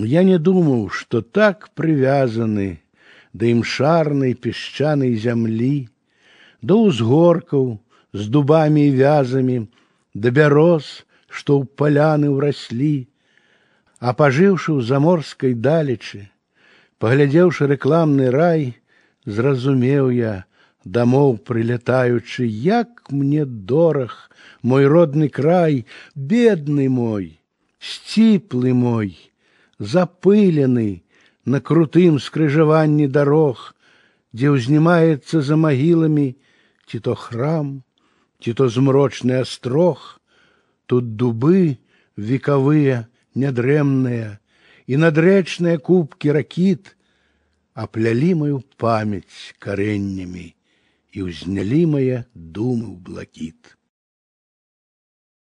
Я не думаў, што так прывязаны да імшарнай песчанай зямлі, да ўзгоркаў з дубамі і вязамі, да бяроз, што ў паляны ўраслі, а пажыўшы ў заморскай далечы, паглядзеўшы рэкламны рай, зразумеў я, дамоў прылятаючы, як мне дораг мой родны край, бедны мой, сціплы мой, запылены на крутым скрыжаванні дарог, дзе ўзнімаецца за магіламі ці то храм, ці то змрочны астрог, тут дубы векавыя нядрэмныя і надрэчныя кубкі ракіт аплялі маю памяць карэннямі і ўзнялі мае думы ў блакіт.